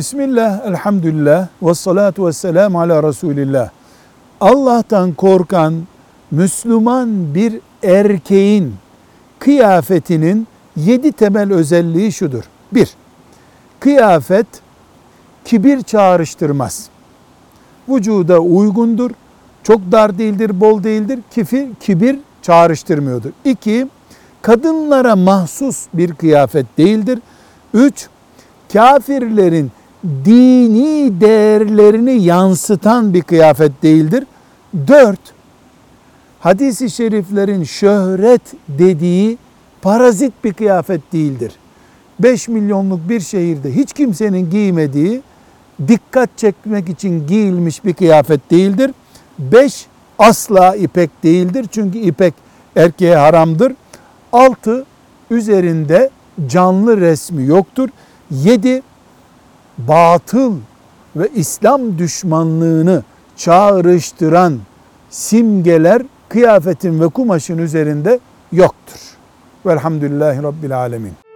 Bismillah, elhamdülillah, ve salatu ve selamu ala Resulillah. Allah'tan korkan Müslüman bir erkeğin kıyafetinin yedi temel özelliği şudur. Bir, kıyafet kibir çağrıştırmaz. Vücuda uygundur, çok dar değildir, bol değildir, kibir, kibir çağrıştırmıyordur. İki, kadınlara mahsus bir kıyafet değildir. Üç, kafirlerin dini değerlerini yansıtan bir kıyafet değildir. Dört, hadisi şeriflerin şöhret dediği parazit bir kıyafet değildir. 5 milyonluk bir şehirde hiç kimsenin giymediği dikkat çekmek için giyilmiş bir kıyafet değildir. 5 asla ipek değildir çünkü ipek erkeğe haramdır. 6 üzerinde canlı resmi yoktur. 7 batıl ve İslam düşmanlığını çağrıştıran simgeler kıyafetin ve kumaşın üzerinde yoktur. Velhamdülillahi Rabbil Alemin.